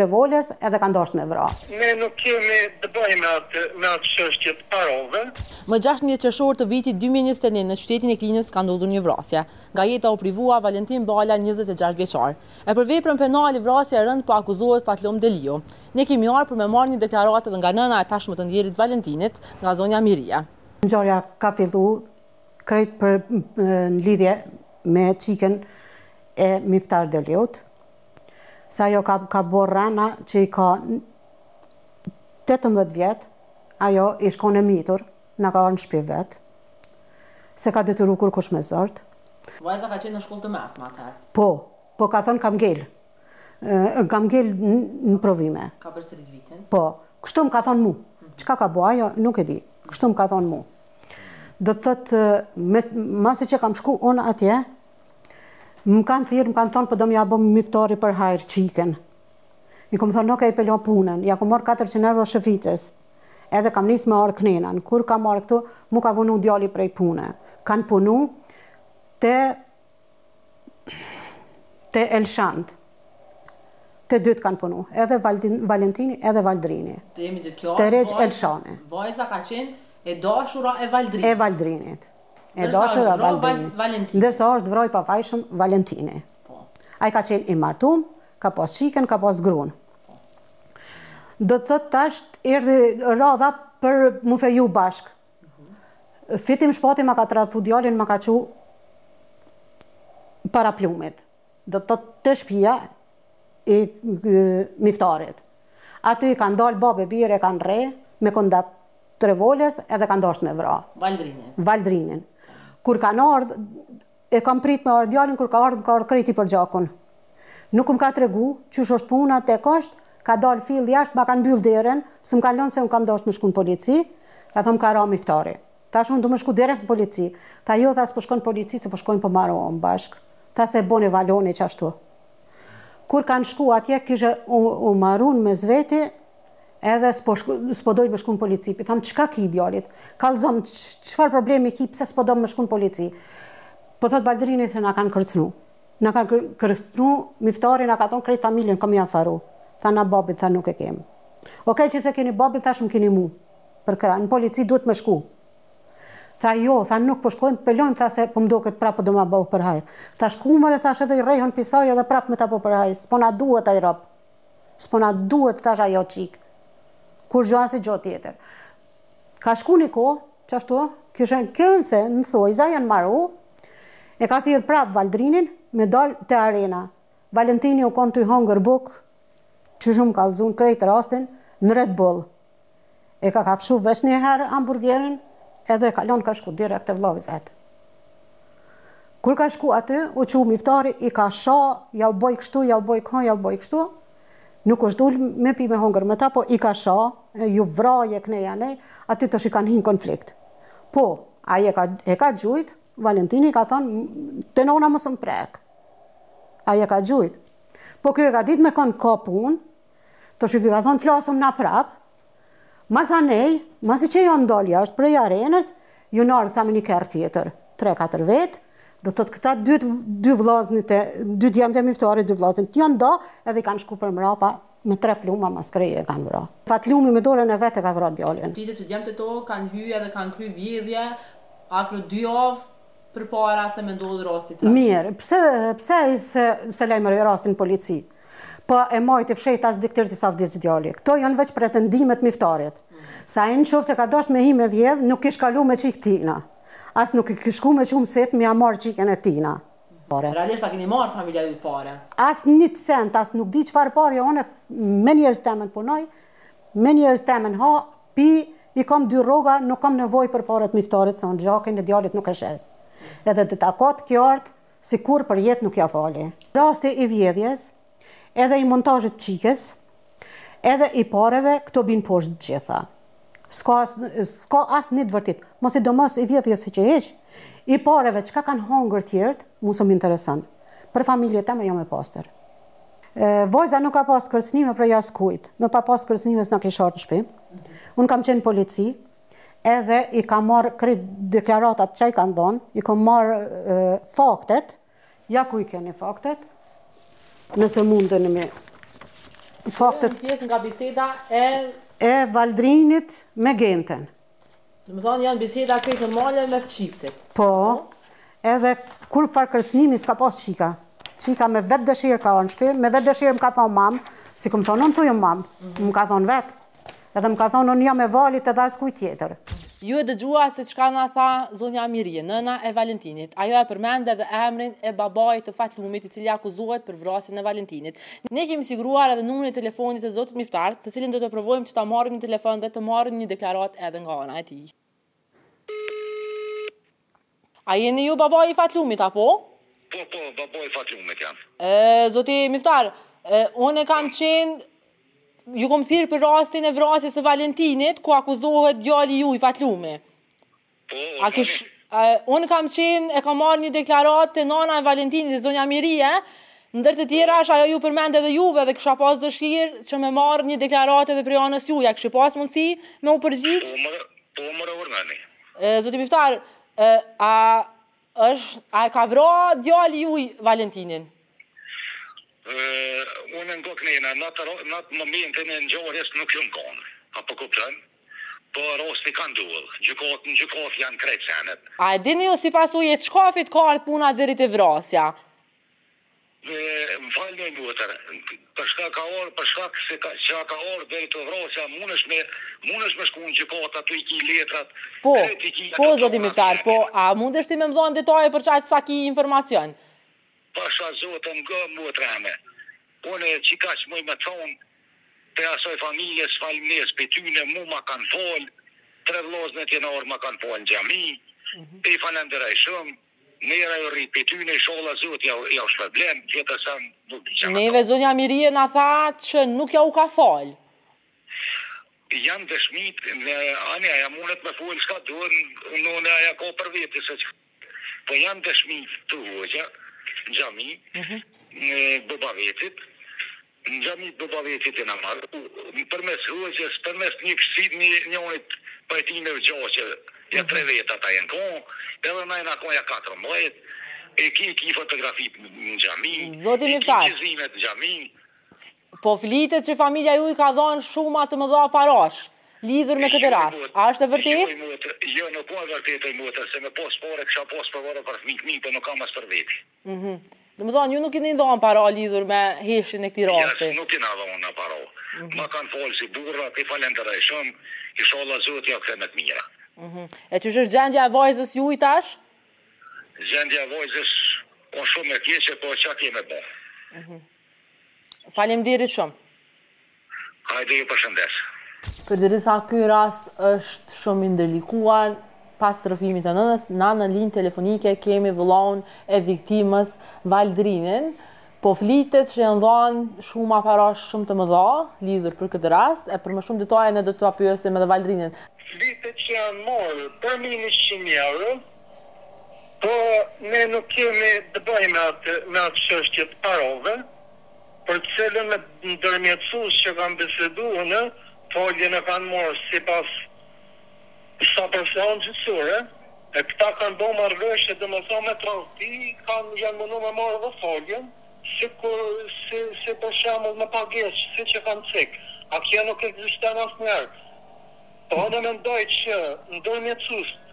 revoles edhe kan dashtë me vra. Ne nuk kemi të bëjmë me atë me atë çështje të parove. Më gjashtëmbëdhjetë qershor të vitit dy mijë e njëzet e një në qytetin e Klinës ka ndodhur një vrasje. Nga jeta u privua Valentin Bala njëzet e gjashtë vjeçar. E për veprën penale vrasja e rëndë po akuzohet Fatlom Deliu. Ne kemi ardhur për me marrë një deklaratë edhe nga nëna e tashmë të ndjerit Valentinit, nga zonja Miria. Ngjarja ka fillu krejt për në lidhje me çiken e Miftar Deliut. se ajo ka ka bo rrena që i ka tetëmbëdhjetë vjet ajo ish konë e mitur na ka ardh në shpi vet s'e ka detyru kurkush me zort. Vajza ka qenë në shkollë të mesme atëherë. Po, po ka thënë kam ngel. Ë kam ngel në provime. Ka përsërit vitin. Po, kështu më ka thënë mu. Çka ka bo ajo, nuk e di. Kështu më ka thënë mu. Do të thotë, me, masi që kam shku unë atje, Më kanë thirrë, më kanë thonë po do me ja bo Miftari për hajr çiken. I kam thonë okej e lo punën, ja kom marrë 400 euro shefices. Edhe kam nisë me ardhë knena. Kur kam ardhë këtu, mu ka vunu djali prej pune. Kanë punu te te Elshant. Te dytë kanë punu, edhe Valentini, edhe Valdrini. Të jemi të qarë, te Rexhë Elshani. Vajza ka qenë e dashura e Valdrinit. E Valdrinit. E dashura e Valdrinit. Ndërsa është vro i pafajshëm Valentini. Po. Ai ka qenë i martum, ka pas qiken, ka pas grun. Po. Do të thot tash erdhi radha për mu feju bashk. Mhm. Fitim Shpati ma ka trathtu djalin ma ka çu para plumit. Do të thotë te shpija e Miftarit. Aty kanë dalë babë e bir, e kanë rreh me kondak të revolës edhe kanë dashtë me vra. Valdrinin. Valdrinin. Kur kanë ardhë, e kam prit me ardhë djalin, kur ka ardhë, më ka ardhë krejt i përgjakun. Nuk më ka tregu, qysh është puna tek osht, ka dalë fill jashtë, ma kanë byllë deren, s'më kanë lënë se unë kam dashtë me shku në polici, ka thënë më ka ra Miftari. Thash unë du me shku direkt në polici. Tha jo tha s'po shkon në polici se po shkojmë po merremi bashkë. Tha se e boni valla qashtu. Kur kanë shku atje kishe u, u morën mes veti edhe s'po, s'po dojnë me shku në polici. Pi tham çka ki djalit? Kallzom, çfar problemi ki pse s'po dojnë me shku në polici? Po thot Valdrini se na kanë kërcnu. Na kanë kërcnu, Miftari na ka thonë krejt familjen, kom me jav faru. Tha na babin, tha nuk e kemë. Okej që s'e keni babin, thash më keni mu. Për kë? Në polici duhet me shku. Tha jo, tha nuk po shkojmë, le ta lojmë tha se po më duket prapë do me bo për hajër. Thash ku more thash edhe i rrehun prej saj edhe prapë me ta bo për hajër, s'po na duhet ai rob. S'po na duhet thash ajo çik. Kurgjo as gjo tjetër. Ka shku një kohë, qashtu, kishe kinse në thonjëza janë maru, e ka thirr prapë Valdrinin me dalë te Arena. Valentini u konë tu hongër bukë, qysh m'ka kallzu krejtë rastin, në Red Bull. E ka kafshu veç një herë hamburgerin edhe e ka lon ka shku direkt te vëllai vet. Kur ka shku aty, u çu Miftari, i ka sha, ja u boj kështu, ja u boj këtu, ja u boj kështu. Nuk ish dal me pi me hongër me ta, po i ka sha, ju vraj e këneja anej, aty tash kan hi n' konflikt. Po, ai e ka e ka gjujt, Valentini i ka thonë te nona mos më prek. Ai e ka gjujt. Po ky e ka ditë me kë ka punë, Tash i ka thonë flasëm na prap, mas anej, masi që jon dalë jashtë prej arenës, jon ardh këta me një kerr tjetër, 3-4 vetë, do të thotë këta dy, dy vlaznit e, dy djemë e Miftarit, dy vlaznit, jon da, edhe i kanë shku përmrapa, me tre plumba mas kreje e kanë vra. Fatlumi me dorën e vet e ka vra djalin. Dihet që djemtë tu kanë hy edhe kanë kry vjedhje, afro dy javë, përpara se me ndodhë rasti tragjik. Mirë, pse, pse s'e, s'e lajmëroi rastin n'polici? Po e majti fshehtë a s'di derisa vdiq djali. Këto janë veç pretendime t'Miftarit. Se në qoftë se ka dasht me hi me vjedh, nuk kish kalu me çikë tina. As nuk kish shku me Çumësit me ja marrë çikën e tina. Pare. Realisht a kini marrë familja ju pare? As një cent, as nuk di çfarë pare, jo unë me djersën temen punoj, me djersën temen ha, pi, i kom dy rroga, nuk kom nevojë për pare t'Miftarit, se unë gjakin e djalit nuk e shes. Edhe le ta ketë të qartë, Se kurrë për jetë nuk ia fali. Rasti i vjedhjes, edhe i montazhit çikës, edhe i pareve, këto bin poshtë të gjitha. S'ka as s'ka asnjë të vërtetë. Mosidomos i vjedhjes hiç hiç. I pareve çka kanë hongër tjerët, mua s'më intereson. Për familje teme jam e pastër. Vajza nuk ka pas kërcënime prej askujt. Me pas pas kërcënime s'na kish ardhur në shtëpi. Unë kam qenë n'polici, edhe i kam marrë krejt deklaratat që i kanë dhënë, i kam marrë faktet, ja ku i keni faktet, nëse mundën me faktet... Një pjesë nga biseda e... E Valdrinit me Genten. Domethënë janë biseda krejt normale me çiftet. Po, edhe kurrfarë kërcnimi s'ka pas çika. Çika me vetëdëshirë ka ardh në shpi, me vetëdëshirë më ka thonë mamë, s'i kam thonë, unë thuj mamë, më ka thonë vetë, Edhe më ka thonë unë jam e Valit edhe askujt tjetër. Ju e dëgjua se çka na tha zonja Mirie, nëna e Valentinit. Ajo e përmend edhe emrin e babait të Fatlumit, i cili akuzohet për vrasjen e Valentinit. Ne kemi siguruar edhe numrin e telefonit të zotit Miftar, të cilin do të provojmë që ta marrim në telefon dhe të marrim një deklaratë edhe nga ana e tij. A jeni ju babai i Fatlumit, apo? Po, po, babai i Fatlumit jam. E, zoti Miftar, e, unë e kam qenë, ju kom thirr për rastin e vrasjes së Valentinit, ku akuzohet djali juj Fatlumi. Po, o, a kish, e, unë kam qenë, e kam marrë një deklaratë te nana e Valentinit, zonja Mirie, Ndër të tjerash ajo ju përmend edhe juve dhe kisha pas dëshirë që me marrë një deklaratë edhe prej anës juaj, a kishi pas mundësi me u përgjigj? Po more, po more or nani. Zoti Miftar, a është, a e ka vra djali juj Valentinin? Unë në kokën e ime, në atë, në atë momentin e ngjarjes nuk jam kon, a po kupton? Po rasti ka ndodhur, gjykatë, në gjykatë janë krejt senet. A e dini ju sipas juve qysh ka ardhë puna deri te vrasja? Dhe më fal mo motër, për çka ka ardhur, për shkak se ka, ça ka ardhur deri te vrasja, mundesh me, mundesh me shku në gjykatë, aty i ki letrat, Po, krejt i ki ato po zoti tona, Miftar, po bile. a mundesh ti me m'dhanë detaje për qaq sa ki informacion? Pasha zotin gë motra ime. Unë qikaq muj me thonë, prej asaj familjes falemnerës prej tyne, mu ma kanë falë, tre vëllazërit janë ardhur ma kanë falë në xhami, i falenderoj shumë, Mira ju rrit prej tyne ishalla Zoti ja ja u shpërblen tjetër sa nuk di çfarë. Neve zonja Mirie na tha që nuk ja u ka fal. Jan dëshmitë ani aja mundet me fol çka don none aja ka për vete se po jan dëshmitë te hoxha në xhami në bëbavetit Në xhami bëbavejë që kena marrë, u, përmes hoxhës, përmes një këshillë një, njanit pajtimeve gjaqe, ja tre vjet ata janë kon, edhe naj na ka ja katërmbëdhjetë, e ki, ki fotografitë në, në xhami, Zoti i ki Miftar. xhirime te xhami, Po flitet që familja juaj ka dhënë shuma të mëdha parash, lidhur me këtë Jo, rast. mot, A është e Jo, vërtetë? motër, jo, nuk o e vërtetë, motër, se me pas pare kisha pas për vara për fëmijët mi, po nuk kam as për veti. Mhm. Domethonë, ju nuk keni dhonë para lidhur me heshtjen e këtij rasti? Jo, nuk kena dhonë na para. Mhm. Ma kanë falë si burra, i falenderoj shumë, ishalla Zoti ja kthe me të mira. Mhm. E qysh është gjendja e vajzës juj tash? Gjendja e vajzës është shumë e keqe, po ça ke me bo. Mhm. Faleminderit shumë. Hajde ju përshëndes. Përderisa ky rast është shumë i ndërlikuar, pas rrëfimit të nënës, na në linjë telefonike kemi vëllaun e viktimës Valdrinin. Po flitet që janë dhënë shuma parave shumë të mëdha lidhur për këtë rast, e për më shumë detaje ne do ta pyesim edhe Valdrinin. Flitet që janë marrë për mbi njëqind mijë euro Po ne nuk kemi të bëjmë me atë me atë çështje të parove, për të cilën me ndërmjetësues që kam bisedu unë, faljen e kanë marrë sipas sa person gjyqësore, e këta kanë bo marrëveshje domethënë me tradhti, kanë janë munu me marrë edhe faljen, sikur si si për shembull me pagesë, siç e kanë cek, a kjo nuk ekziston asnjëherë. Po unë mendoj që ndërmjetësuesit,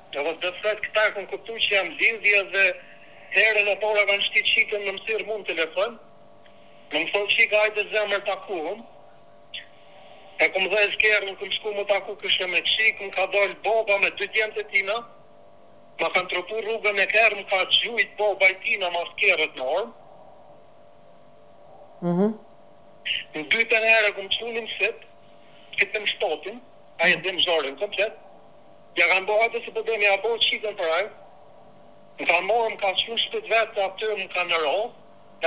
Edhe dhe këta e kanë kuptu që jam lidhje edhe herën e parë e kan shti çikën me m'thirr mu në telefon me më thanë çika hajde zemër takohem e kom dhez kerrin kom shku mu taku kështu me çikë më ka dalë baba me dy djemtë e tina ma kan tropu rrugën me kerr më ka gjujt baba i tina mas kerrit me armë në dytën herë e kom çu në msip fitim shtatin a e dim zharin komplet Ja kanë bo atë si po bëjmë ja bo çikën për ai më kanë morë më kanë çu n'shpi t'vet aty më kanë nëro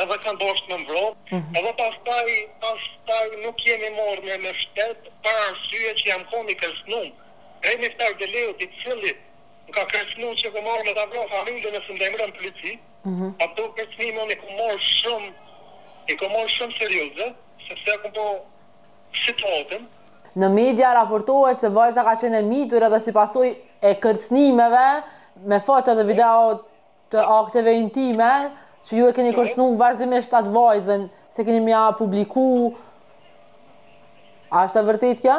edhe kanë dosht me më vro edhe pastaj pastaj nuk jemi morë me me shtet për arsye që jam kon i kërcënum prej Miftar Deliut i cili më ka kërcënu që kom ardhë me ta vra familjen nëse më lajmëron n'polici ato kërcënime unë i kom morë shumë i kom morë shumë serioze sepse kom bo situatën. Në media raportohet se vajza ka qenë e mitur edhe si pasojë e kërcënimeve me foto dhe video të akteve intime që ju e keni kërcënu vazhdimisht atë vajzën, se keni me ia publiku. A është e vërtetë kjo?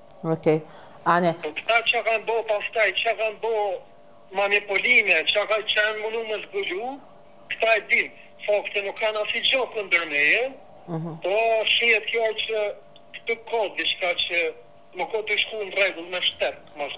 Ok. Ane. Po këta çka kanë bo pastaj, çka kanë bo manipulime, çka janë munu me zbulu, këta e din, fakte nuk kanë asni gjo kundër meje, po shihet kjo që këtu ka diçka që nuk po shkon në rregull me shtet, mas.